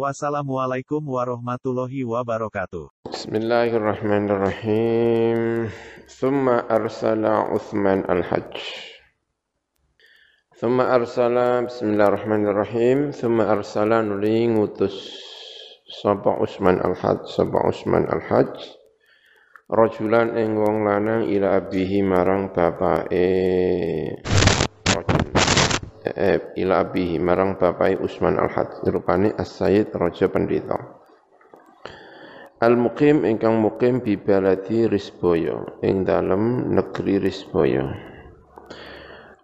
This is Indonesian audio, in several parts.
Wassalamualaikum warahmatullahi wabarakatuh. Bismillahirrahmanirrahim. Thumma arsala Uthman al-Hajj. Thumma arsala Bismillahirrahmanirrahim. Thumma arsala nuli ngutus sapa Uthman al-Hajj, sapa Uthman al-Hajj. Rajulan ing wong lanang ila abihi marang bapake rajul eh, ila abihi marang bapake Utsman al-Hajj rupane as-sayyid raja pendeta Al-muqim ingkang muqim bi baladi Risboyo ing dalem negeri Risboyo.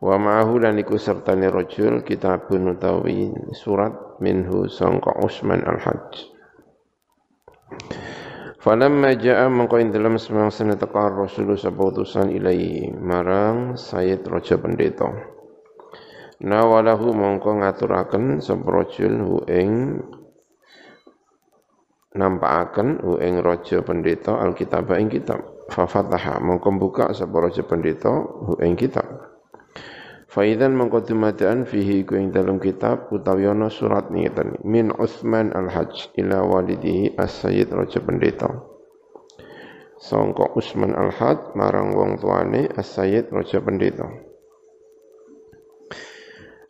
Wa ma'ahu lan iku sertane rajul kitabun surat minhu sangka Utsman al-Hajj. Falamma ja'a mengko ing dalem semang teka Rasul sapa utusan ilahi marang Sayyid Raja Pendeta. Nawalahu mongko ngaturaken sapa rajul hu ing nampakaken hu ing raja pendeta alkitab ing kitab. Fa fataha mongko buka sapa raja pendeta hu ing kitab. Faidan mongko dumadaan fihi ku ing dalam kitab utawi ana surat ngeten. Min Utsman al-Hajj ila walidihi as-Sayyid raja pendeta. Sangka Utsman al-Hajj marang wong tuane as-Sayyid raja pendeta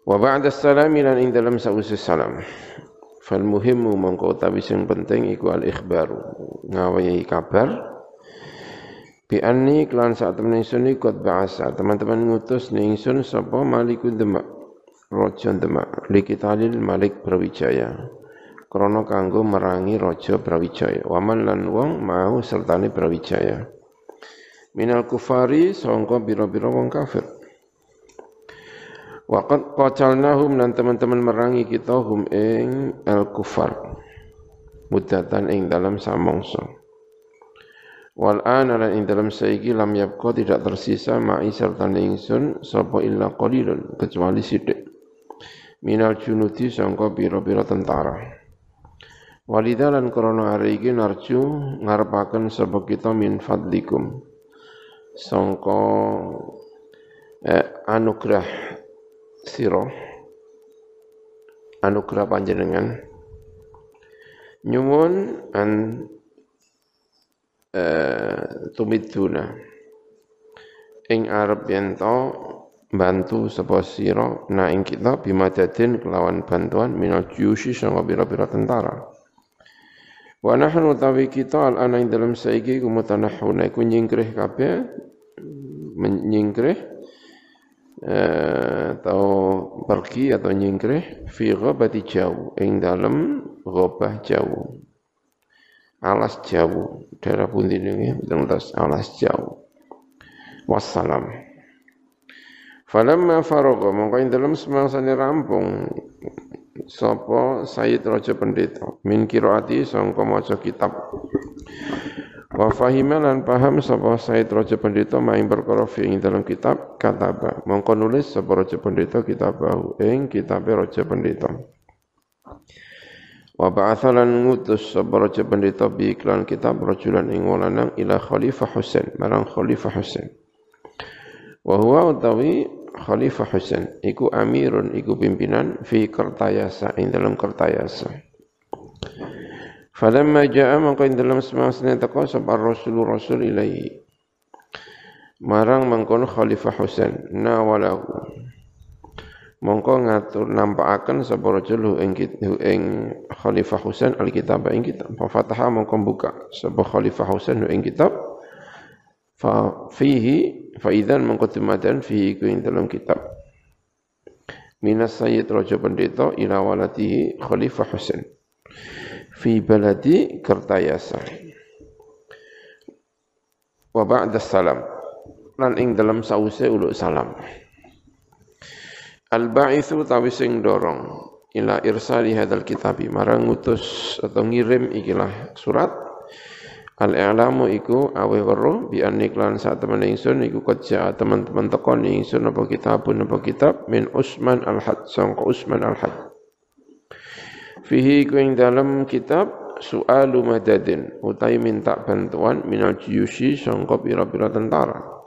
Wa ba'da salami lan ing dalam sausi salam. Fal muhimmu mongko utawi sing penting iku al ikhbaru ngawahi kabar. Bi anni klan saat temen ingsun ikut bahasa teman-teman ngutus ning ingsun sapa malikun demak raja demak likitalil malik brawijaya. Krana kanggo merangi raja brawijaya. Waman lan wong mau sertane brawijaya. Minal kufari sangka bira-bira wong kafir Waqat qatalnahum dan teman-teman merangi kita hum ing al kufar mudatan ing dalam samongso. Wal ana lan ing dalam saiki lam yabqa tidak tersisa ma'i serta ingsun sapa illa qalilun kecuali sithik. Minal junudi sangka pira-pira tentara. Walidha lan krana hari iki narju ngarepaken sapa kita min fadlikum. Sangka eh, anugerah siro anugerah panjenengan nyuwun an uh, tumiduna ing arep yen bantu sapa sira na ing kita bimadadin kelawan bantuan minal juyusi sanga pira-pira tentara. Wa nahnu tawi kita al ana ing dalam saiki kumutanahuna iku nyingkrih kabeh menyingkrih atau pergi atau nyingkrih fi ghabati jauh. Ing dalem ghabah jauh. Alas jauh. Daerah pundi niki alas jauh. Wassalam. Falamma faragha. Mongko ing dalem semangsane rampung. Sapa Sayyid Raja Pendeta. Min kiraati sangka maca kitab Wa fahima lan paham sapa Said Raja Pendeta maing perkara fi ing dalam kitab kataba. Mongko nulis sapa Raja Pendeta kitabahu ing kitabe Raja Pendeta. Wa ba'atha lan ngutus sapa Raja Pendeta bi iklan kitab rajulan ing lanang ila Khalifah Husain, marang Khalifah Husain. Wa huwa utawi Khalifah Husain iku amirun iku pimpinan fi Kertayasa ing dalam Kertayasa. Falamma ja'a ing dalam semasane teko sapa Rasul ilaihi. Marang mangkon Khalifah Husain nawalahu. Mongko ngatur nampakaken sapa Rasul ing ing Khalifah Husain alkitab ing kitab. Fa fataha mongko buka sapa Khalifah Husain ing kitab. Fa fihi fa idzan mongko tumadan fihi ing dalam kitab. Minas Sayyid Raja Pendeta ila walatihi Khalifah Husain fi baladi Kertayasa. Wa ba'da salam. Lan ing dalam sause uluk salam. Al-ba'ithu tawi sing dorong ila irsali hadal kitabi marang ngutus atau ngirim ikilah surat Al-i'lamu iku awe weruh bi aniklan saat teman ingsun iku kerja teman-teman tekon ingsun apa kitabun apa kitab min Usman al-Had sangka Usman al-Had. Fihi ku ing dalam kitab su'alu madadin utai minta bantuan minal jiyushi sangka pira-pira tentara.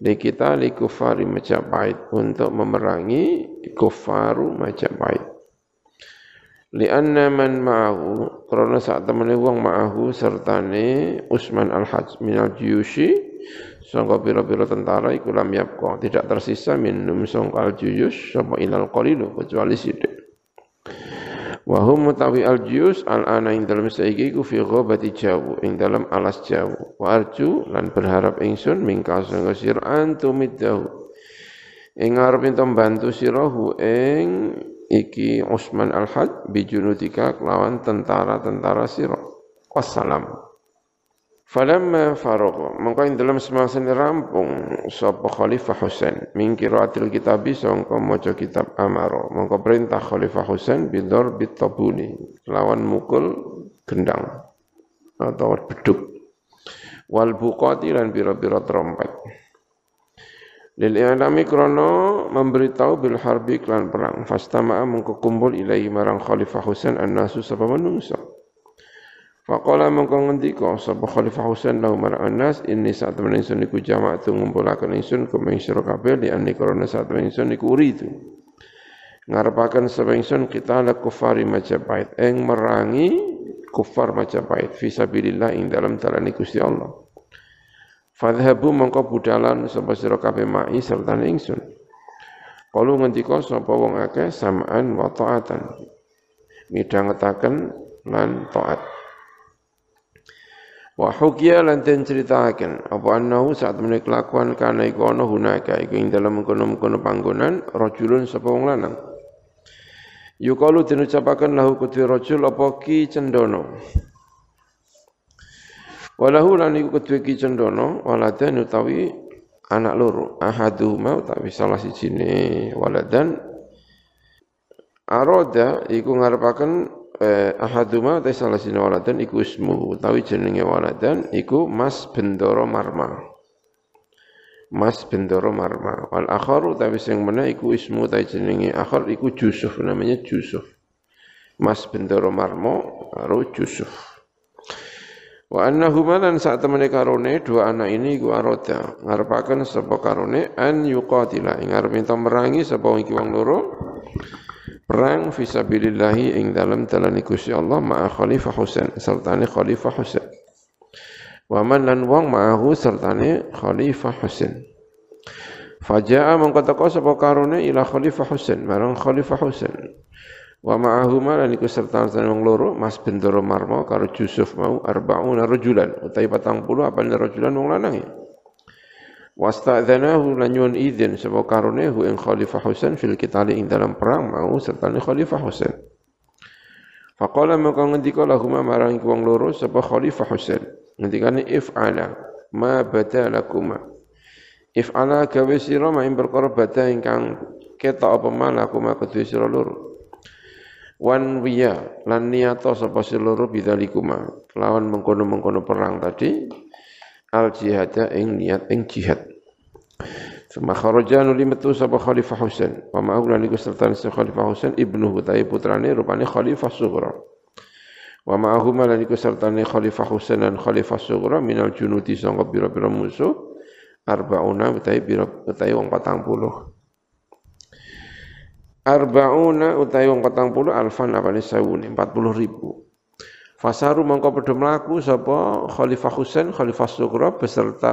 Di kita li kufari Majapahit untuk memerangi kufaru Majapahit. Lianna man ma'ahu Kerana saat temani wong ma'ahu Sertane Usman al-Hajj Minal juyushi Sangka pira-pira tentara iku lam yapko Tidak tersisa minum sangka al-juyush Sapa ilal qalilu Kecuali sidik Wahum mutawi al-juyus al-ana ing dalam saiki ku fi ghabati ing alas jawu wa arju lan berharap ingsun mingka sangka sir antumiddahu ing arep ento bantu sirahu ing iki Utsman al-Had bijunudika kelawan tentara-tentara sira. Wassalam. Falamma faragha mongko ing dalam semasa rampung. Sapa Khalifah Husain min qiraatil kitabi sangka maca kitab Amaro mongko perintah Khalifah Husain bidor bitabuni. Lawan mukul gendang atau beduk. Wal buqati lan pira-pira trompet. Lil i'lami krono memberitahu bil harbi klan perang. Fastama'a mengko kumpul ilahi marang Khalifah Husain an-nasu sapa manungsa. Faqala mengko ngendika sapa Khalifah Husain lahu marang an-nas inni saat temen ingsun iku jama'atu ngumpulaken ingsun kumeng sira kabeh li anni krono saat temen ingsun iku uridu. Ngarepaken sapa ingsun kita la kufari Majapahit eng merangi kufar Majapahit fi sabilillah ing dalam dalane Gusti Allah. Fadhabu mongko budalan sapa sira kabeh mai serta ingsun. Kalu ngendika sapa wong akeh samaan wa taatan. Midhangetaken lan taat. Wa hukiya lan den ceritaken apa annahu saat menik kelakuan kana iku ana hunaka iku ing kono-kono panggonan rajulun sapa lanang. Yukalu den ucapaken lahu kudhi rajul apa ki cendono. Walahu lan iku kedue ki cendono waladan utawi anak loro ahaduhuma utawi salah sijine waladan aroda iku ngarepaken eh, ahaduma utawi salah sijine waladan iku ismu. Utawi jenenge waladan iku Mas Bendoro Marma. Mas Bendoro Marma. Wal akhar utawi sing meneh iku ismu utawi jenenge akhar iku Yusuf namanya Yusuf. Mas Bendoro Marmo karo Yusuf. Wa annahuma lan saat temene karone dua anak ini iku aroda. Ngarepaken sapa karone? An yuqatila. Ing arep merangi sapa iki wong loro perang fisabilillah ing dalam dalan Gusti Allah ma'a Khalifah Husain sertane Khalifah Husain. Wa man lan wong ma'ahu sertane Khalifah Husain. Faja'a mongko teko sapa karone ila Khalifah Husain marang Khalifah Husain. Wa ma'ahuma lan iku serta wong loro Mas Bendoro Marmo karo Yusuf mau arbauna rajulan utawi 40 apa rajulan wong lanang ya. Wasta'dzanahu lan nyuwun izin sapa karone hu ing Khalifah Husain fil qitali ing dalam perang mau serta Khalifah Husain. Faqala maka ngendika lahuma marang wong loro sapa Khalifah Husain. Ngendikane if'ala ma badalakuma. If'ala gawe sira ma ing perkara bada ingkang ketok apa malakuma kedue sira loro wan wiya lan niyato sapa seluruh bidzalikuma lawan mengkono-mengkono perang tadi al jihada ing niat ing jihad. Sama kharaja nuli metu sapa Khalifah Husain wa ma'u lan iku serta Khalifah Husain ibnu Hutai putrane rupane Khalifah Sughra. Wa ma'ahu lan iku serta Khalifah Husain lan Khalifah Sughra minal junudi sangka pira-pira musuh arbauna utai pira utai wong 40 Arbauna utai wong patang puluh alfan apa ni sawuni empat puluh ribu. Fasaru mongko padha mlaku sapa Khalifah Husain, Khalifah Sugra beserta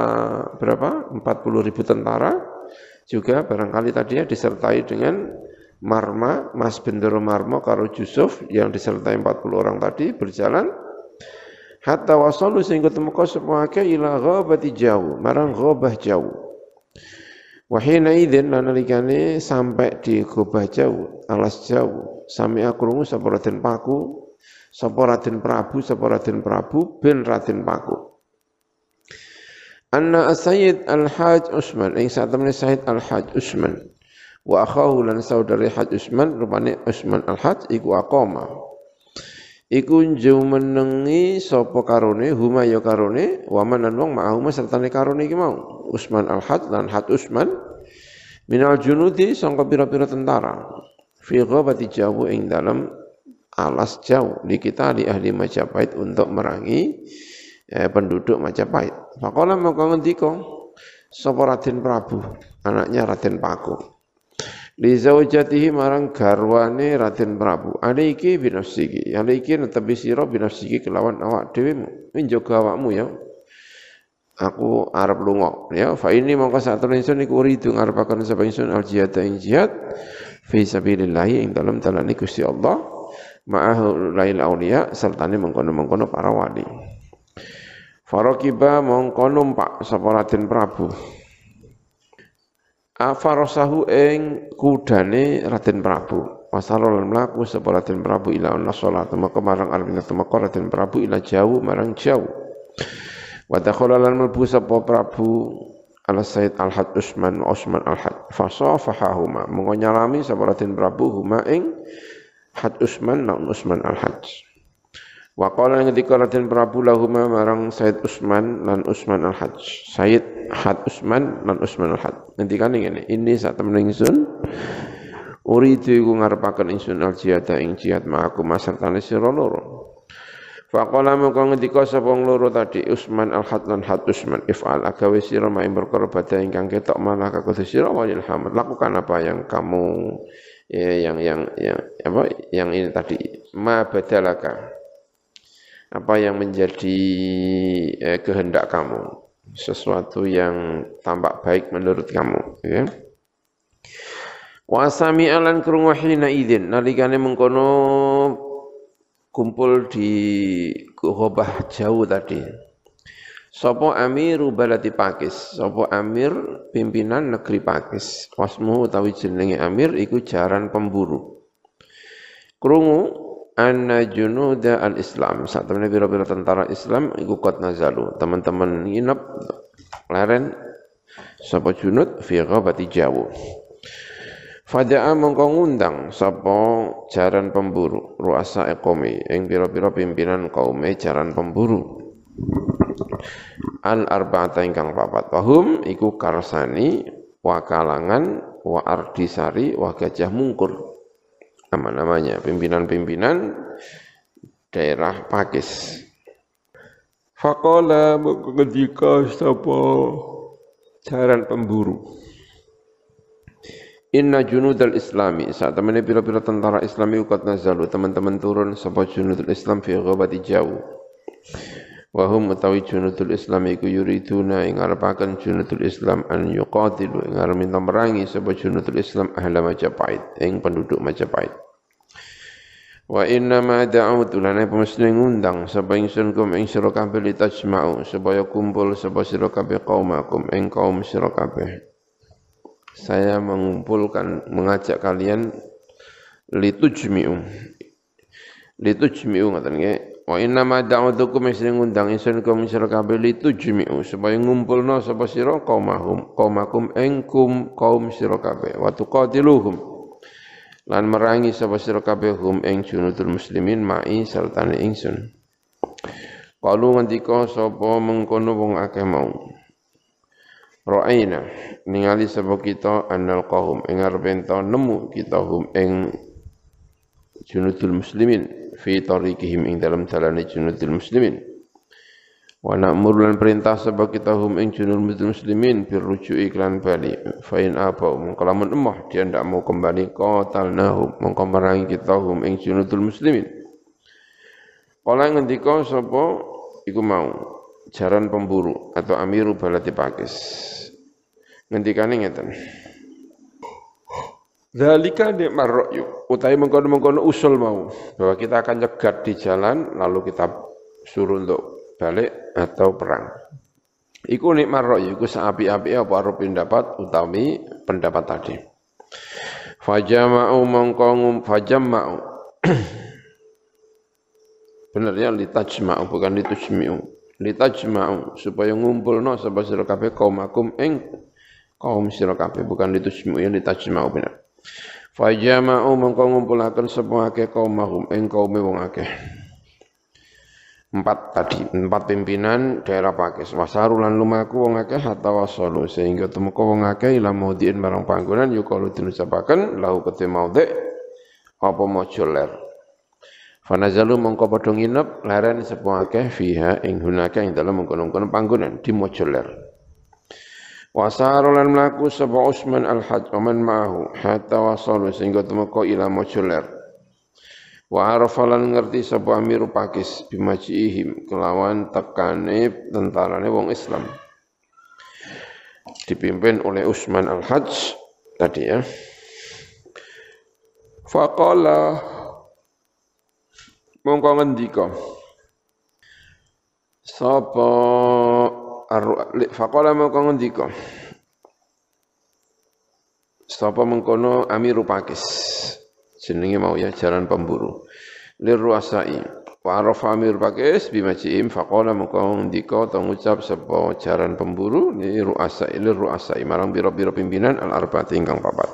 berapa? Empat puluh ribu tentara juga barangkali tadinya disertai dengan Marma, Mas Bendoro Marmo karo Yusuf yang disertai 40 orang tadi berjalan hatta wasalu sehingga temeka ke ila ghabati jauh, marang ghabah jauh. Wahina idin lan nalikane sampai di Gobah jauh, alas jauh, sami akrungu sapa Raden Paku, sapa Raden Prabu, sapa Raden Prabu bin Raden Paku. Anna Sayyid Al-Haj Usman, ing saat temen Sayyid Al-Haj Usman, wa akhahu lan saudari Haj Usman, rupane Usman Al-Haj iku aqama. iku njau menengi sapa karone huma ya karone waman lan wong ma'ahuma sertane karone iki Usman al-Had lan Had Usman minal junudi sangka pira-pira tentara fi ghabati jawu ing dalam alas jauh di kita di ahli Majapahit untuk merangi eh, penduduk Majapahit. Faqala mongko ngendika sapa Raden Prabu, anaknya Raden Paku. Li zaujatihi marang garwane Raden Prabu. Ane iki binafsiki ane iki netepi sira binafsiki kelawan awak dhewe njogo awakmu ya. Aku arep lunga. Ya fa ini mongko sak temene ingsun iku uridu ngarepaken sapa ingsun al jihad ing jihad fi sabilillah ing dalem dalane Gusti Allah ma'ahu lail auliya sertane mengkono-mengkono para wali Farokiba mongko numpak sapa Raden Prabu Afarosahu ing kudane Raden Prabu. Wasalul mlaku sapa Raden Prabu ila anna salat maka marang arep maka Raden Prabu ila jauh marang jauh. Wa dakhala lan mlebu sapa Prabu ala Said Al-Had Usman Usman Al-Had. Fasafahahuma mongko nyalami sapa Raden Prabu huma ing Had Usman lan Usman Al-Had. Wa qala ngendika Raden Prabu lahuma marang Said Usman lan Usman Al-Hajj. Said Had Usman lan Usman Al-Hajj. Ngendikane ngene, ini sak temen ingsun uridu iku ngarepaken ingsun al jihad ing jihad ma'aku masartane sira loro. Faqala mongko ngendika sapa loro tadi Usman Al-Had lan Had Usman if'al agawe sira ma perkara badhe ingkang ketok malah kakudu sira walil hamd. Lakukan apa yang kamu ya, yang yang yang apa? Yang ini tadi. Ma badalaka. Apa yang menjadi eh, kehendak kamu? Sesuatu yang tampak baik menurut kamu ya. Wa alan krungu hina idzin nalikane mengkono kumpul di Ghobah jauh tadi Sopo Amiru baladi Pakis, Sopo Amir pimpinan negeri Pakis. Wasmu utawi jenenge Amir iku jaran pemburu. Krungu anna junuda al-Islam. Saat temen biro-biro tentara Islam iku kot nazalu. Teman-teman nginep leren sapa junud fi ghabati jawu. Fada'a mongko ngundang sapa jaran pemburu ruasa ekomi ing pira-pira pimpinan kaume jaran pemburu. Al arba'ata ingkang papat. Wahum iku karsani wa kalangan wa ardisari wa gajah mungkur nama-namanya pimpinan-pimpinan daerah Pakis. Fakola mengendika sapa jaran pemburu. Inna junudal islami saat teman pira-pira tentara islami ukat nazalu teman-teman turun sapa junudul islam fi ghabati jauh. Wahum utawi junudul islam iku yuriduna ing arepaken junudul islam an yuqatilu ing arep minta merangi sapa junudul islam ahla Majapahit ing penduduk Majapahit. Wa inna ma da'utu lana pemesti ngundang sapa ingsun kum ing sira kabeh litajma'u supaya kumpul sapa sira kabeh kaumakum ing kaum sira kabeh. Saya mengumpulkan mengajak kalian litujmi'u. Litujmi'u ngoten nggih. Wa inna ma da'utukum mesti ngundang ingsun kum sira kabeh litujmi'u supaya ngumpulna sapa sira kaumahum kaumakum ing kaum sira kabeh wa tuqatiluhum. Lan merangi sapa sira kabeh hum ing junudul muslimin ma'i sertane ingsun. Kalu ngendika sapa mengkono wong akeh mau. Ra'aina ningali sapa kita annal qaum ing arep nemu kita hum ing junudul muslimin fi tariqihim ing dalam dalane junudul muslimin. Wa na'muru lan perintah sebab kita hum ing junul muslimin bir ruju'i iklan bali. Fa in apa mongko lamun emah dia ndak mau kembali qatalnahum mongko merangi kita hum ing junudul muslimin. Kala ngendika sapa iku mau jaran pemburu atau amiru balati pakis. Ngendikane ngeten Zalika nikmar ra'yu utawi mengkono-mengkono usul mau bahwa kita akan nyegat di jalan lalu kita suruh untuk balik atau perang. Iku nikmat roh iku seapi-api apa arep pendapat utami pendapat tadi. Fajama'u mongko ngum fajama'u. Bener ya litajma'u bukan litujmi'u. Litajma'u supaya ngumpulno sapa sira kabeh kaum akum ing kaum kabeh bukan litujmi'u ya litajma'u Fajama'u mongko ngumpulaken sapa akeh kaum mahum ing kaume wong empat tadi empat pimpinan daerah Pakis. Wasarulan lumaku wong akeh hatta wasalu sehingga temeka wong akeh ila maudhi'in barang panggonan yukalu dinucapaken lahu kete maudhi apa maca ler. Fanazalu mongko padha nginep leren sapa akeh fiha ing hunaka ing dalem mengkono-kono panggonan di maca ler Wasarulan mlaku sapa Usman al-Hajj man ma'ahu hatta wasalu sehingga temeka ila maca ler Wa arafalan ngerti sapa amiru Pakis bimajiihim kelawan tekane tentarane wong Islam. Dipimpin oleh Usman Al-Hajj tadi ya. Faqala mongko ngendika sapa faqala mongko ngendika? Sapa mengkono amiru Pakis jenenge mau ya jalan pemburu. Lir ruasai wa arafa amir pakis bimajiim faqala maka ndika ta ngucap sapa jaran pemburu ni ruasai lir ruasai marang biro-biro pimpinan al arba'ati ingkang papat.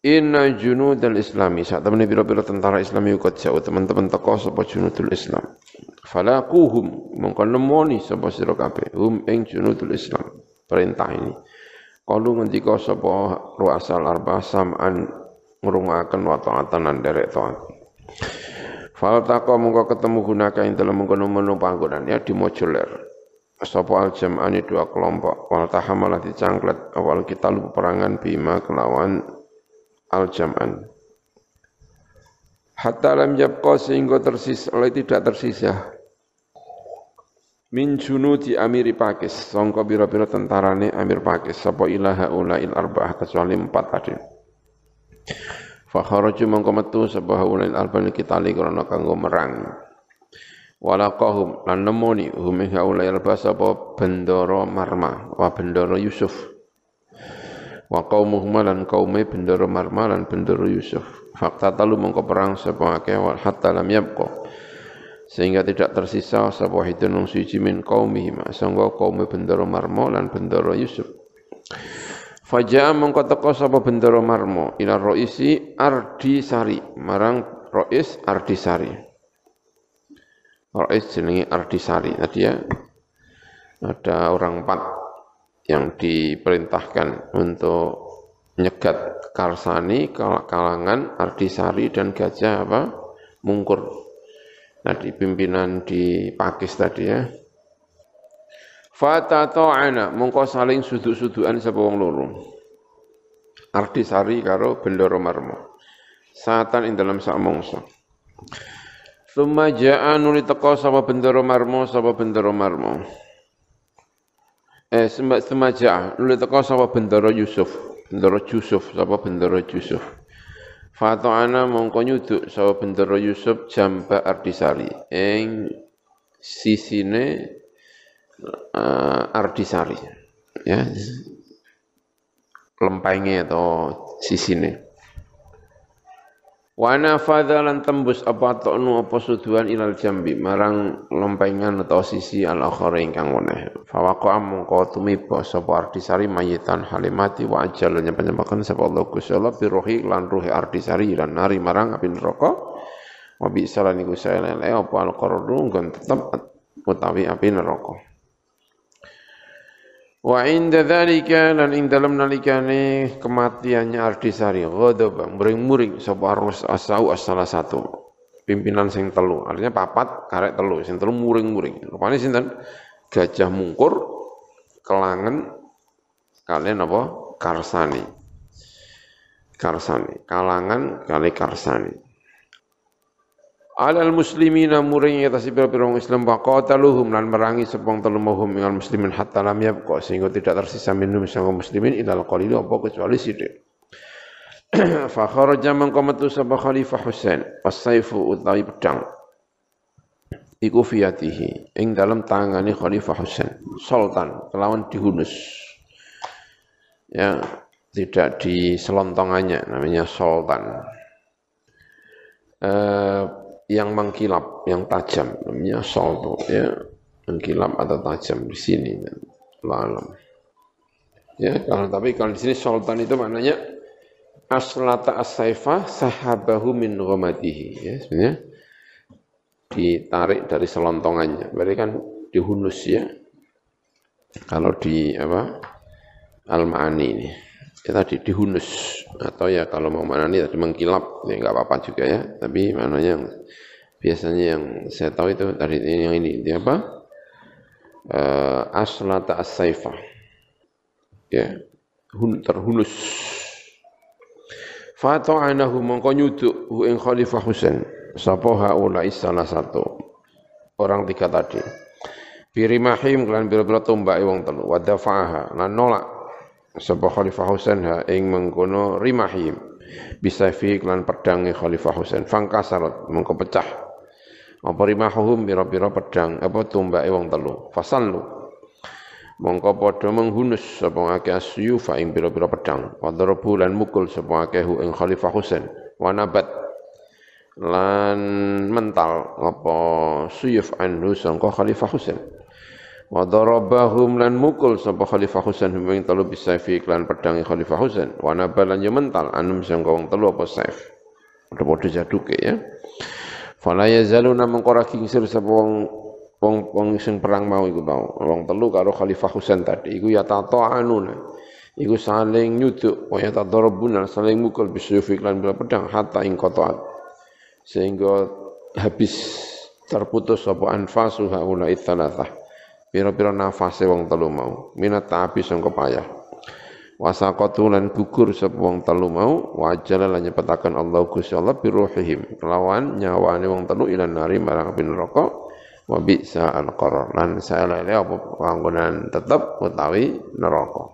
Inna junudal islami. Saat temen biro-biro tentara Islam yukot jauh. Teman-teman teko sapa junudul Islam. Falakuhum mongko nemoni sapa sira kabeh hum ing junudul Islam. Perintah ini. Kalu ngendika sapa ruasal arba sam'an ngrungokaken wa taatan lan derek taat. Fal taqa mungko ketemu gunaka ing dalem mengkono-mengkono panggonan ya di mojuler. Sapa al jam'ani dua kelompok wal tahamalah dicangklet awal kita lu perangan bima kelawan al jam'an. Hatta lam yabqa sehingga tersisa oleh tidak tersisa min junudi amiri Pakis sangka bira-bira tentarane amir Pakis sapa ilaha ulail arba'ah kecuali empat tadi Fa kharaju mongko metu sapa haulain alban kitali krana kanggo merang. Walaqahum lan nemoni hum haulai alba sapa bendoro Marma wa bendoro Yusuf. Wa qaumuhum lan kaume bendoro Marma lan bendoro Yusuf. Fakta talu mongko perang sapa akeh hatta lam yabqa sehingga tidak tersisa sapa hidun suci min qaumihim sangga kaume bendoro Marma lan bendoro Yusuf. Faja'a mengko teko sapa bendera marmo ila roisi Ardisari marang rois Ardisari. Rois jenenge Ardisari tadi ya. Ada orang empat yang diperintahkan untuk nyegat Karsani kalangan Ardisari dan Gajah apa? Mungkur. Nah, di pimpinan di Pakis tadi ya. Fatata'ana mongko saling suduk-sudukan sapa loro. Artisari karo Bendoro Marmo. Satan ing dalam sak mongso. Ja'a nuli teka sapa Bendoro Marmo sapa Bendoro Marmo. Eh summa ja'a nuli teka sapa Bendoro Yusuf. Bendoro Yusuf sapa Bendoro Yusuf. Fata'ana mongko nyuduk sapa Bendoro Yusuf jamba Artisari ing sisine uh, Ardisari ya lempengnya atau sisine Wana fadalan tembus apa ta'nu apa suduan ilal jambi marang lempengan atau sisi al akhara ingkang weneh. Fawaqa mongko tumiba sapa Ardisari mayitan halimati wa ajal nyempenyembakan sapa Allah Gusti Allah bi rohi lan ruhi Ardisari lan nari marang api neraka. Wa bi salan iku lele apa al qardu tetep utawi api neraka. Wa inda dzalika lan ing dalam nalikane kematiannya Ardisari. Ghadaba muring-muring sapa arus asau as salah satu pimpinan sing telu. Artinya papat karek telu sing telu muring-muring. Rupane sinten? Gajah Mungkur kelangan kalian apa Karsani. Karsani. Kalangan kali Karsani alal muslimina muring atas pira-pira wong Islam wa qataluhum lan merangi sepong telu mahum minal muslimin hatta lam yabqa sehingga tidak tersisa minum sang muslimin ilal qalil apa kecuali sithik fa kharaja man qamatu sabah khalifah Husain as-saifu utawi pedang. Iku fiyatihi ing dalam tangane khalifah Husain. Sultan kelawan dihunus. Ya tidak di selontongannya namanya sultan. Eh, yang mengkilap, yang tajam, namanya solto, ya, mengkilap atau tajam di sini. Lalam. Ya, kalau tapi kalau di sini sultan itu maknanya aslata as-saifa sahabahu min ghamadihi, ya, sebenarnya ditarik dari selontongannya. Berarti kan dihunus ya. Kalau di apa al-ma'ani ini ya tadi dihunus. Atau ya kalau mau mana tadi mengkilap ya nggak apa-apa juga ya. Tapi mana yang biasanya yang saya tahu itu tadi yang ini dia apa? Uh, aslata as-saifah ya hun, terhunus. Fata'anahu mongko nyuduk hu ing Khalifah Husain. Sapa haula salah satu. Orang tiga tadi. Birimahim kelan biro-biro tumbak wong telu. Wa dafa'aha. Lan nolak sapa Khalifah Husain ha ing mengkono rimahim bisa fi kelan pedange Khalifah Husain. Fangkasarat mengko pecah. Apa rimahum biro-biro pedang apa tumbak wong telu? Fasallu. Mongko padha menghunus sapa akeh asyufa ing pira-pira pedang. Wadarabu lan mukul sapa akeh ing Khalifah Husain. Wa nabat lan mental apa suyuf anhu sangka Khalifah Husain wa darabahum lan mukul sapa Khalifah Husain ing telu bisa fi iklan pedang Khalifah Husain. Wa nabal lan yo mental anum sangka wong telu apa saif. Padha-padha jaduke ya. Fala yazaluna mengkora kingsir sapa wong wong wong sing perang mau iku mau. Wong telu karo Khalifah Husain tadi iku ya ta'anuna iku saling nyuduk wa ya tadarabuna saling mukul bisyufi lan bila pedang hatta ing qata'at. Sehingga habis terputus apa anfasu haula itsalatsah pira-pira nafase wong telu mau. Minat ta'abi sangka payah. Wasaqatu lan gugur sapa wong telu mau wajala lan Allah Gusti Allah biruhihim. Lawan nyawane wong telu ilan nari marang api neraka wa bi'sa al-qarar lan saelele apa panggonan tetep utawi neraka.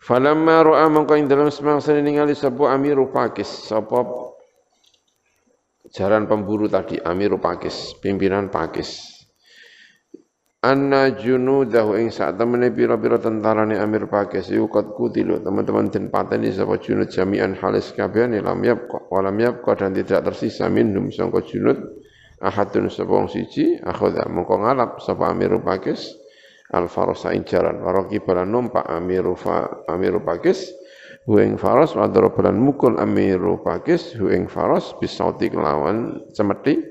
Falamma ra'a mangko ing dalem semangsa ningali sapa Amiru Pakis. Sapa jaran pemburu tadi Amiru Pakis pimpinan Pakis Anna junudahu ing sak temene pira-pira tentarane Amir Pakis qad kutilu. Teman-teman den pateni sapa junud jami'an halis kabehane lam yabqa walam yabqa dan tidak tersisa minhum sangka junud ahadun sapa wong siji akhadha. Mongko ngalap sapa amiru pakis al farasa injaran waroki balan numpak amiru fa amiru pakis hueng faras wadara mukul amiru pakis hueng faras bisauti kelawan cemeti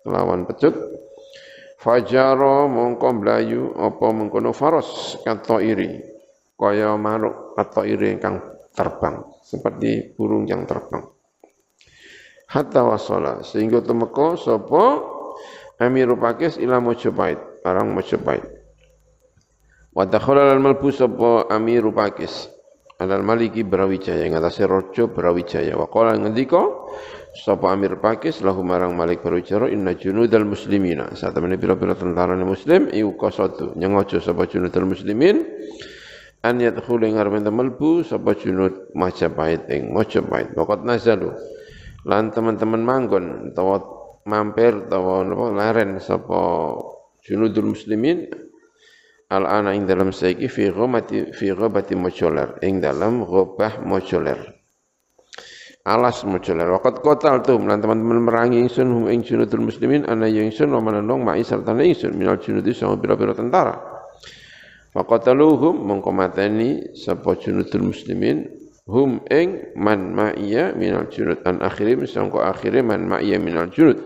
kelawan pecut fajaro mongko mlayu apa mengkono faras kata iri kaya manuk atau iri ingkang terbang seperti burung yang terbang. Hatta wasala sehingga temeka sapa? Amirul Pakis ila Mojopait arang Mojopait wa dakhala al malbu sapa Amirul Pakis alal maliki Brawijaya ngatasé raja Brawijaya. Wa qala ngendika sapa Amir Pakis lahu marang Malik Brawijaya inna junudal muslimina. Saat temene pira-pira tentara muslim iku qasadu nyengojo sapa junudal muslimin an yadkhulu ngarep melbu sapa junud Majapahit ing Majapahit waqat nazalu. Lan teman-teman manggon utawa mampir utawa napa laren sapa junudul muslimin al ana ing dalam saiki fi ghamati fi ghabati mojoler. Ing dalam ghabah mojoler alas mojoler waqat kotal tu. Lan teman-teman merangi ingsun hum ing junudul muslimin ana yang ingsun wa manandong ma'i serta ingsun minal junudi sama pira-pira tentara. Faqataluhum mongko mateni sapa junudul muslimin hum ing man ma'iya minal junud an akhirim sangko akhire man ma'iya minal junud.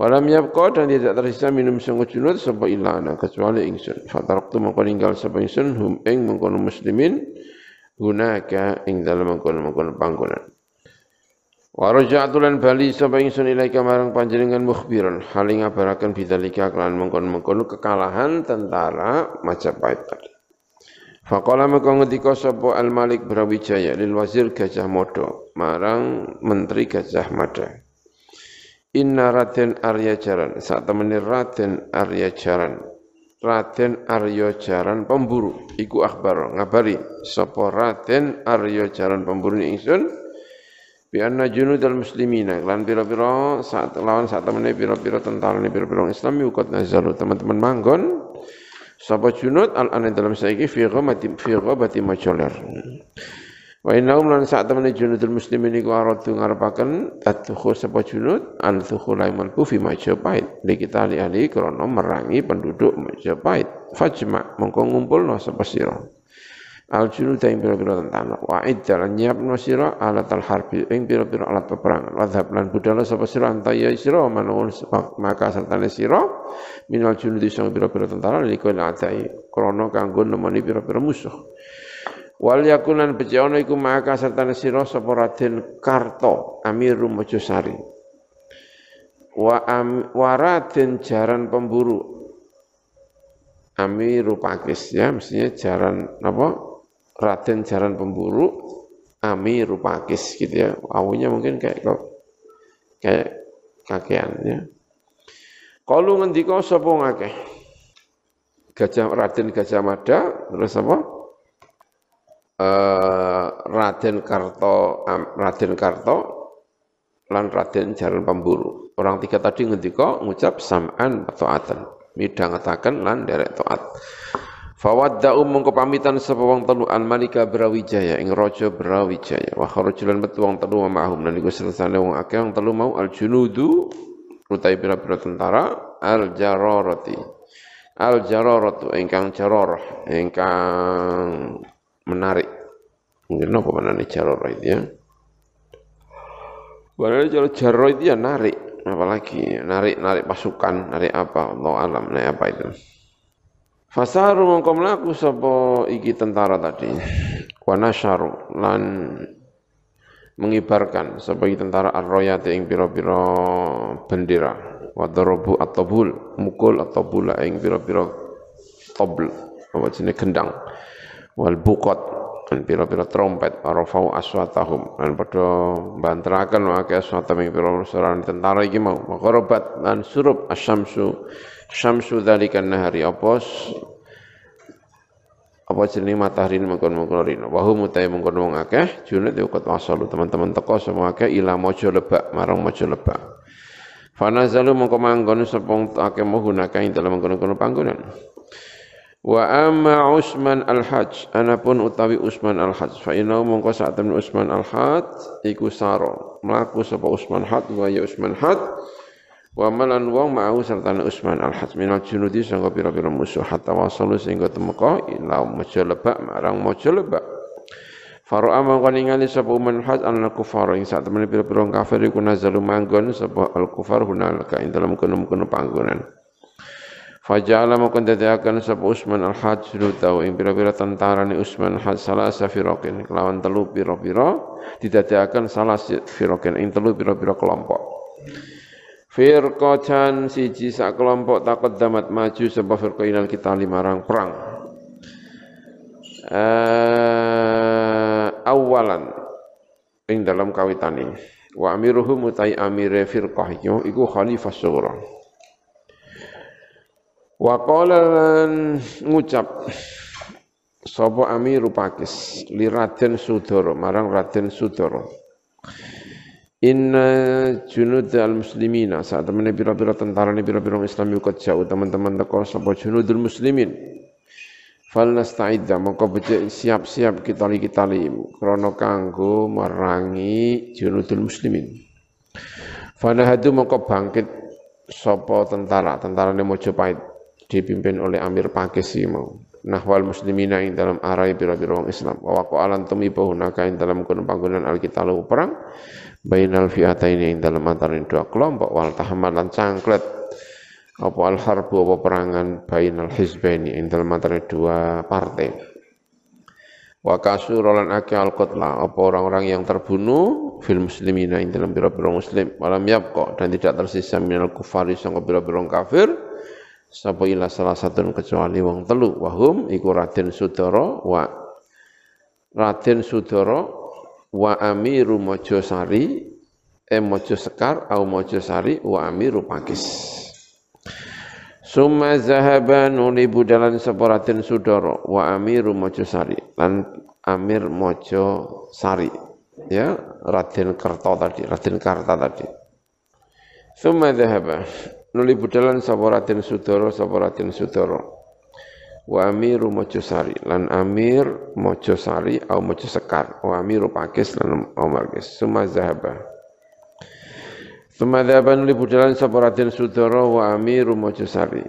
Walam yabqa dan tidak tersisa minum sangko junud sapa ilana kecuali ingsun fataraktu mengko ninggal sapa ingsun hum ing mengkono muslimin gunaka ing dalam mengkono-mengkono panggonan Wa raja'tu lan bali sapa ingsun ilaika marang panjenengan mukhbiran haling ngabaraken bidzalika kelan mengkono-mengkono kekalahan tentara Majapahit tadi Faqala maka ngendika sapa Al Malik Brawijaya lil wazir Gajah Mada marang menteri Gajah Mada. Inna Raden Arya Jaran, saat temani Raden Arya Jaran. Raden Arya Jaran pemburu. Iku akhbar ngabari sapa Raden Arya Jaran pemburu ingsun? Bi anna junudal muslimina. Lan pira-pira saat lawan saat temene pira-pira tentara pira-pira Islam yukot nazalu. Teman-teman manggon Sapa junud al anan dalam saiki fi ghamati fi ghabati majoler. Wa innahum lan saat temen junudul muslimin iku aradu ngarepaken tadkhul sapa junud al thukhula malku fi Majapahit. Li kita ali ahli krana merangi penduduk Majapahit. Fajma mengko ngumpulno sapa sira. al junud ing pira-pira tentara wa iddalan nyiapno sira alat al harbi ing pira-pira alat peperangan wa lan budala sapa sira antaya sira manun maka sertane sira minal junud sing pira-pira tentara liko adai krana kanggo nemoni pira-pira musuh wal yakunan bejono iku maka sertane sira sapa Raden Karto Amiru Mojosari wa am, waraden jaran pemburu Amiru Pakis ya mestinya jaran apa Raden Jaran Pemburu, Ami Rupakis gitu ya. Awunya mungkin kayak kayak kakean ya. Kalau ngendika sapa ngakeh? Gajah Raden Gajah Mada terus apa? Uh, Raden Karto Raden Karto lan Raden Jaran Pemburu. Orang tiga tadi ngendika ngucap sam'an atau atan. Midhangetaken lan derek taat. Fawadda'u mongko pamitan sapa wong telu an Malika Brawijaya ing raja Brawijaya wa kharajulan metu wong telu ma'hum lan iku sersane wong akeh wong telu mau al junudu utai pira-pira tentara al jararati al jararatu ingkang jararah ingkang menarik mungkin apa jararah itu ya Padahal kalau itu ya narik apalagi narik narik pasukan narik apa Allah alam narik apa itu Fasaru mongko mlaku sapa iki tentara tadi. Wa nasyaru lan mengibarkan iki tentara ar-royati ing pira-pira bendera. Wa darabu at-tabul, mukul at-tabula ing pira-pira tabl apa jenenge gendang. Wal buqat dan pira-pira trompet arafau aswatahum. Lan padha banteraken wae aswata ing pira tentara iki mau. Maqarabat lan surup asyamsu. Syamsu dzalikan nahari apa apa jenenge matahari mengkon-mengkon rino? Wa hum mutai mengkon wong akeh junut ukut wasalu teman-teman teko semua akeh ila mojo lebak marang mojo lebak. Fanazalu mengko manggon sepong akeh ing dalam mengkon-mengkon panggonan wa amma Usman al-Hajj. Anapun utawi Usman al-Hajj. Fa inna mongko sak temen Usman al-Hajj iku saro. Mlaku sapa Usman Hajj wa ya Usman Hajj. Wa malan wong ma'u serta Usman al-Hajj. Minal junudi sangka pira-pira musuh. Hatta wasalu sehingga temeka ila mojo lebak marang mojo lebak. Faro amang kan ingali sapa uman hajj an kufar. Ing sak temene pira-pira kafir iku nazalu manggon sapa al kufar hunalika. Ing dalam kono-kono panggonan. Faja'ala mokon dadiakan sapa Usman al-Hajj tau ing pira-pira tentara ni al-Hajj salah safirokin kelawan telu pira-pira didadiakan salah firokin ing telu pira-pira kelompok. Firqatan siji sak kelompok takut damat maju sebab firqa inal kita limarang perang. Uh, awalan ing dalam kawitane. Wa amiruhum utai amire firqah iku iku khalifah sughra. Wa ngucap sapa amiru Pakis? Li Raden Sudoro marang Raden Sudoro. Inna junud al-muslimina saat teman pira-pira tentara ni pira-pira Islam yukot jauh teman-teman teko sapa junudul muslimin? Fal nasta'idda mongko becik siap-siap kita li kita li krana kanggo merangi junudul muslimin. Fanahadu mongko bangkit sapa tentara? Tentara ni Mojopahit dipimpin oleh Amir Pakisi mau nahwal muslimina ing dalam arai pira-pira Islam. Wa waqa'alan tumibahu naka ing dalam kono panggonan alkitalu perang. Bainal fi'ataini yang dalam antara dua kelompok. Wal tahamalan cangklet. Apa al harbu apa perangan bainal hizbaini yang dalam antara dua partai. Wa kasurolan ake al qatla apa orang-orang yang terbunuh fil muslimina yang dalam biro-biro muslim. Malam yabqa dan tidak tersisa minal kufari sangka biro-biro kafir sapa ila salah satu kecuali wong telu wahum iku Raden Sudara wa Raden Sudara wa amiru Mojosari eh Mojo Sekar au Mojosari wa amiru Pakis. Summa zahaba nuli budalan separatin sudoro wa amiru Mojosari lan amir Mojosari ya Raden Kerto tadi Raden Karta tadi. Summa zahaba nuli budalan separatin sudoro separatin sudoro wa amiru Mojosari lan amir Mojosari au Mojosekar. Wa amiru Pakis lan au Markis. Summa zahaba. Summa zahaba nuli budalan sapa Raden Sudara wa amiru Mojosari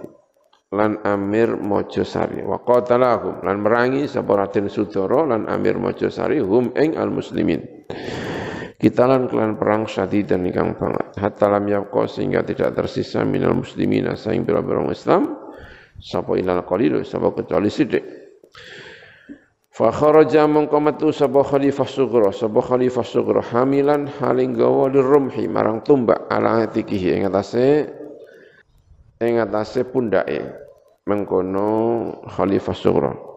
lan Amir Mojosari. Wa qatalahum lan merangi sapa Raden Sudara lan Amir Mojosari hum ing al muslimin kita lan kelan perang dan ingkang banget hatta lam yabqa sehingga tidak tersisa minal muslimin saing pira-pira Islam sapa ilal qalil sapa kecuali sithik Fa kharaja mongko metu sapa khalifah sugra sapa khalifah sugra hamilan haling gawa rumhi marang tumbak ala atikihi ing atase ing atase pundake mengkono khalifah sugra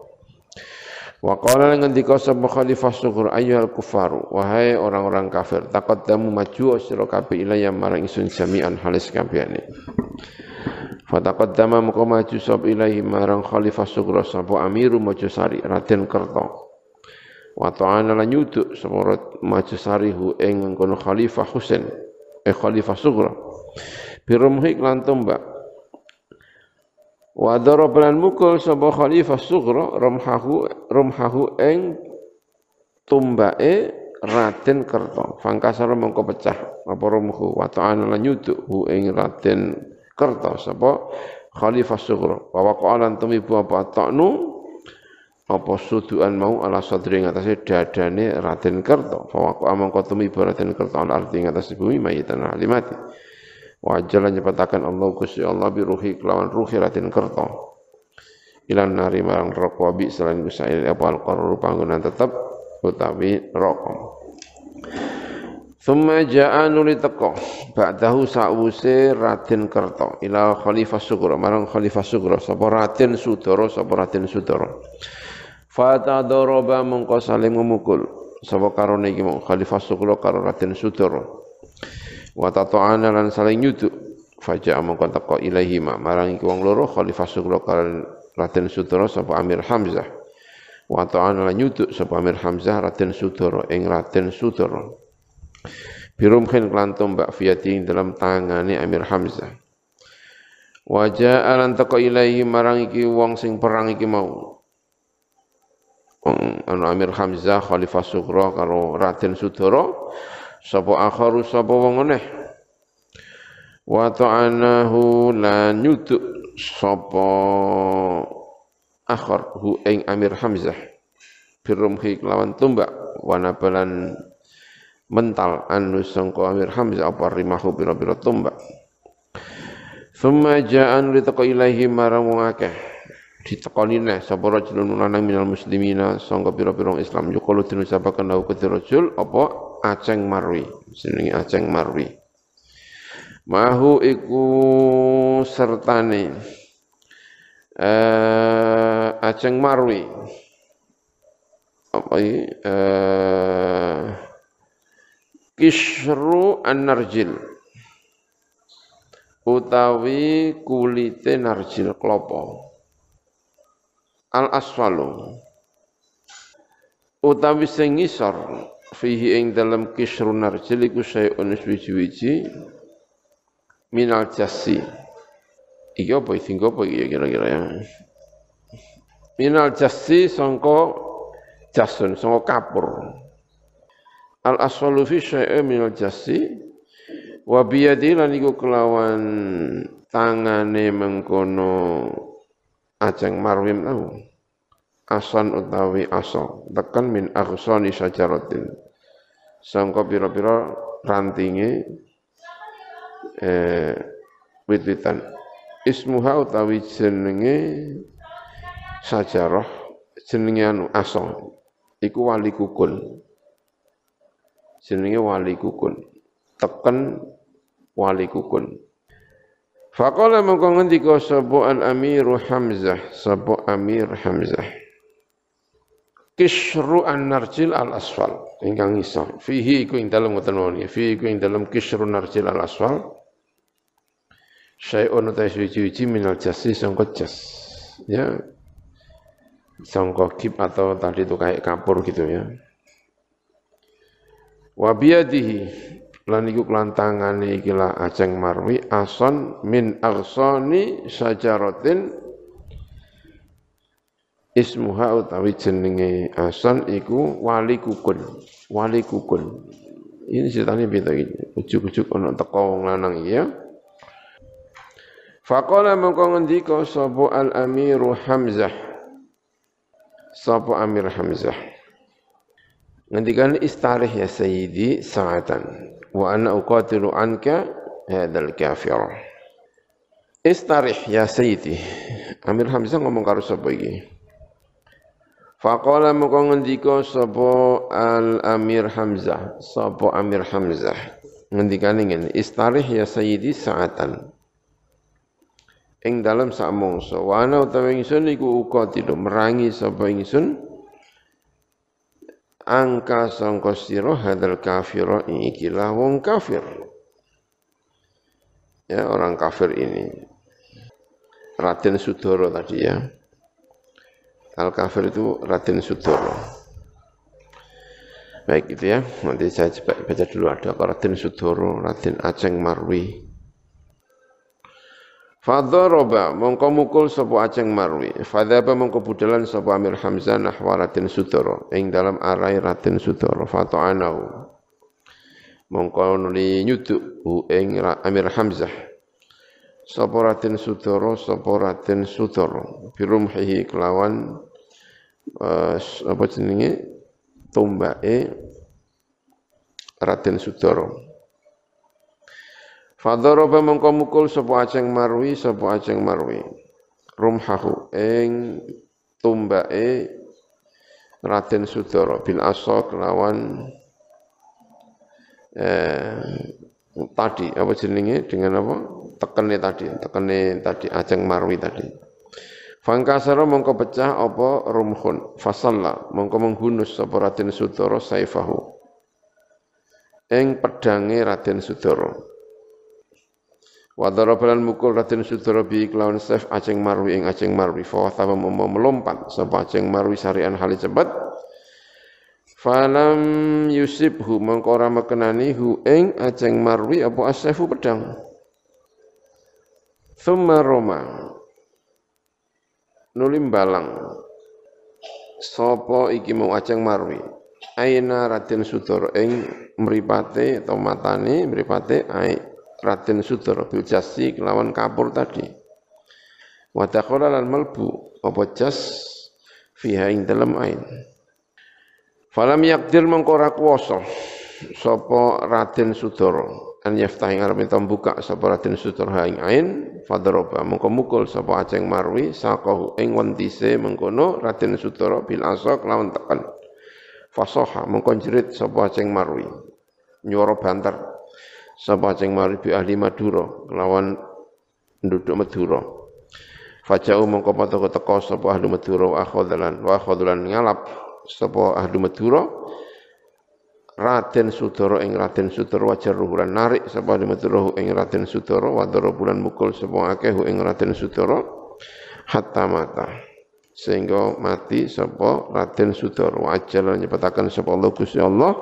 Wa qala ngendika sapa khalifah sugra ayyuhal kufaru wahai orang-orang kafir taqaddamu maju sira kabeh ilayya marang isun jami'an halis kabehane Fataqaddama muka maju sab ilahi marang khalifah sugra sapa amiru Majasari Raden Kerto. Wa ta'ana lan nyuduk sapa Majasari hu ing kono khalifah Husain eh khalifah sugra. Birumhi lan tombak. Wa darab lan mukul sapa khalifah sugra rumhahu rumhahu ing tumbake Raden Kerto. Fangkasara mengko pecah. Apa rumhu? Wa ta'ana lan nyuduk hu ing Raden kerta sapa khalifah sughra. Wa waqa'alan tumibu apa? Ta'nu. Apa suduan mau ala sadri ngatasi dadane Raden Kerto fa waqa mangko tumibu Raden Kerto ala arti ngatasi bumi mayitan alimati wa jalan nyepatakan Allah Gusti Allah bi ruhi kelawan ruhi Raden Kerto ilan nari marang rokok bi selain gusail apa al-qarru panggonan tetep utawi rokok Thumma ja'a nuli teko. Ba'dahu sa'wuse Raden Kerto ila Khalifah Sugro marang Khalifah Sugro sapa Raden Sudoro sapa Raden Sudoro Fata doroba mengko saling memukul. Sapa karone iki mung Khalifah Sugro karo Raden Sudoro wa tata'ana lan saling nyuduk faja'a mengko teko ilahi ma marang iki wong loro Khalifah Sugro karo Raden Sudoro sapa Amir Hamzah wa ta'ana lan nyuduk sapa Amir Hamzah Raden Sudoro ing Raden Sudoro Birumkhin klan tombak fiyati dalam tangane Amir Hamzah. Wajah alan teko ilaihi marang iki wong sing perang iki mau. Anu Amir Hamzah Khalifah Sugro karo Raden Sudoro sapa akharu sapa wong meneh. Wa ta'anahu lan nyuduk sapa akhar hu ing Amir Hamzah. Birumhi kelawan tumbak wanabalan mental anu sangka Amir Hamzah apa rimahu bira-bira tombak Thumma ja'an litaqo ilaihi marang wong akeh. Ditekoni neh sapa rajulun lanang minal muslimina sangka pira-pira Islam. Yuqalu dinucapaken lahu kedhi rajul apa Aceng Marwi. Jenenge Aceng Marwi. Mahu iku sertane eh Aceng Marwi. Apa iki? Eh Kishru an-narjil utawi kulite narjil klopo. Al asfalu. Utawi sing ngisor fihi ing dalam kishru narjil iku sayun wiji-wiji. Minal jasi. Iki apa iki? Apa iki kira-kira ya? Minal jasi sangka jasun sangka kapur. Al aswalu fi syai'in min al jasi. Wa biyadi lan iku kelawan tangane mengkono aceng marwim lahu asan utawi aso. Tekan min aghsani syajaratin. Sangka pira-pira rantinge eh wit-witan. Ismuha utawi jenenge sajarah jenenge anu aso. Iku wali kukul. Jenenge wali kukun teken wali kukun Faqala mengko sapa al amiru Hamzah. Sapa Amir Hamzah Kishru an narjil al asfal. Ingkang iso fihi iku ing dalem ngoten mawon fihi iku ing dalem kishru narjil al asfal. Syai'un ta suci-suci minal jasi sangka jas. Ya. Sangka kip atau tadi itu kayak kapur gitu ya. Wa biyadihi. Lan iku kelantangane iki la Aceng Marwi. Ason min arsani sajaratin ismuha utawi jenenge ason iku wali kukun wali kukun ini ceritanya beda ini ujuk-ujuk ono teko wong lanang iya Faqala mengko ngendika sapa al-Amiru Hamzah. Sapa Amir Hamzah. Ngendikan istarih ya sayyidi sa'atan wa ana uqatilu anka hadzal kafir. Istarih ya sayyidi. Amir Hamzah ngomong karo sapa iki? Faqala mengko ngendika sapa al-Amir Hamzah, sapa Amir Hamzah. Ngendikan ngene, istarih ya sayyidi sa'atan. Ing dalam sak mangsa. Wa ana utawa ingsun iku uga tidak merangi sapa ingsun. Angka sangka sira hadal kafir ikilah wong kafir. Ya orang kafir ini. Raden Sudoro tadi ya al kafir itu Raden Sudoro baik itu ya nanti saya coba baca dulu ada Raden Sudoro Raden Aceng Marwi Fadharaba mongko mukul sapa Aceng Marwi. Fadhaba mongko budalan sapa Amir Hamzah nahwa Raden Sudara ing dalam arai Raden Sudara. Fata'anahu. Mongko nuli nyuduk ing Amir Hamzah. Sapa Raden Sudara sapa Raden Sudara. Birumhihi kelawan uh, apa jenenge tombake Raden Sudara. Fadharaba mengko mukul sapa Aceng Marwi sapa Aceng Marwi. Rumhahu ing tumbake Raden Sudara bil asa kelawan eh, tadi apa jenenge dengan apa tekene tadi tekene tadi Aceng Marwi tadi. Fangkasara mongko pecah apa rumhun? Fasalla mongko menghunus sapa Raden Sudara saifahu. Ing pedange Raden Sudara. Wa darabalan mukul Raden Sudara bi kelawan Saif Aceng Marwi ing Aceng Marwi. Fa wa mau melompat sapa Aceng Marwi sarian hali cepat Falam yusibhu mengko ora mekenani hu ing Aceng Marwi apa asaifu pedang Thumma Roma. Nulim balang sapa iki mau Aceng Marwi? Aina Raden Sudara? Ing mripate atau matane mripate ai Raden Sudra bil kelawan kapur tadi. Wa lan melbu apa jas fiha ing dalam ain. Falam yakdir mengkora kuwasa sapa Raden Sudra an yaftah ing arep buka sapa Raden Sudra ing ain fadroba mengko mukul sapa Aceng Marwi saqahu ing wentise mengkono Raden Sudra bil asa kelawan tekan. Fasoha mengko jerit sapa Aceng Marwi. Nyuara banter. Sapa ceng mari bi ahli Madura lawan nduduk Madura. Fajau mongko padha teka sapa ahli Madura wa akhadlan wa akhadlan ngalap sapa ahli Madura Raden Sudara ing Raden Sudara wajar ruhulan narik sapa Madura ing Raden Sudara wa bulan mukul sapa akeh ing Raden Sudara hatta mata sehingga mati sapa Raden Sudara wa ajal nyepetaken sapa Allah Gusti Allah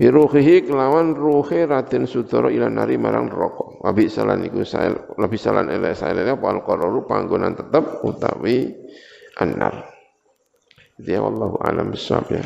Biruhihi kelawan ruhe Raden Sudara ila nari marang neraka. Wabi salan iku sael lebih salan elek sael apa al panggonan tetep utawi annar. Dia wallahu alam bisawab ya.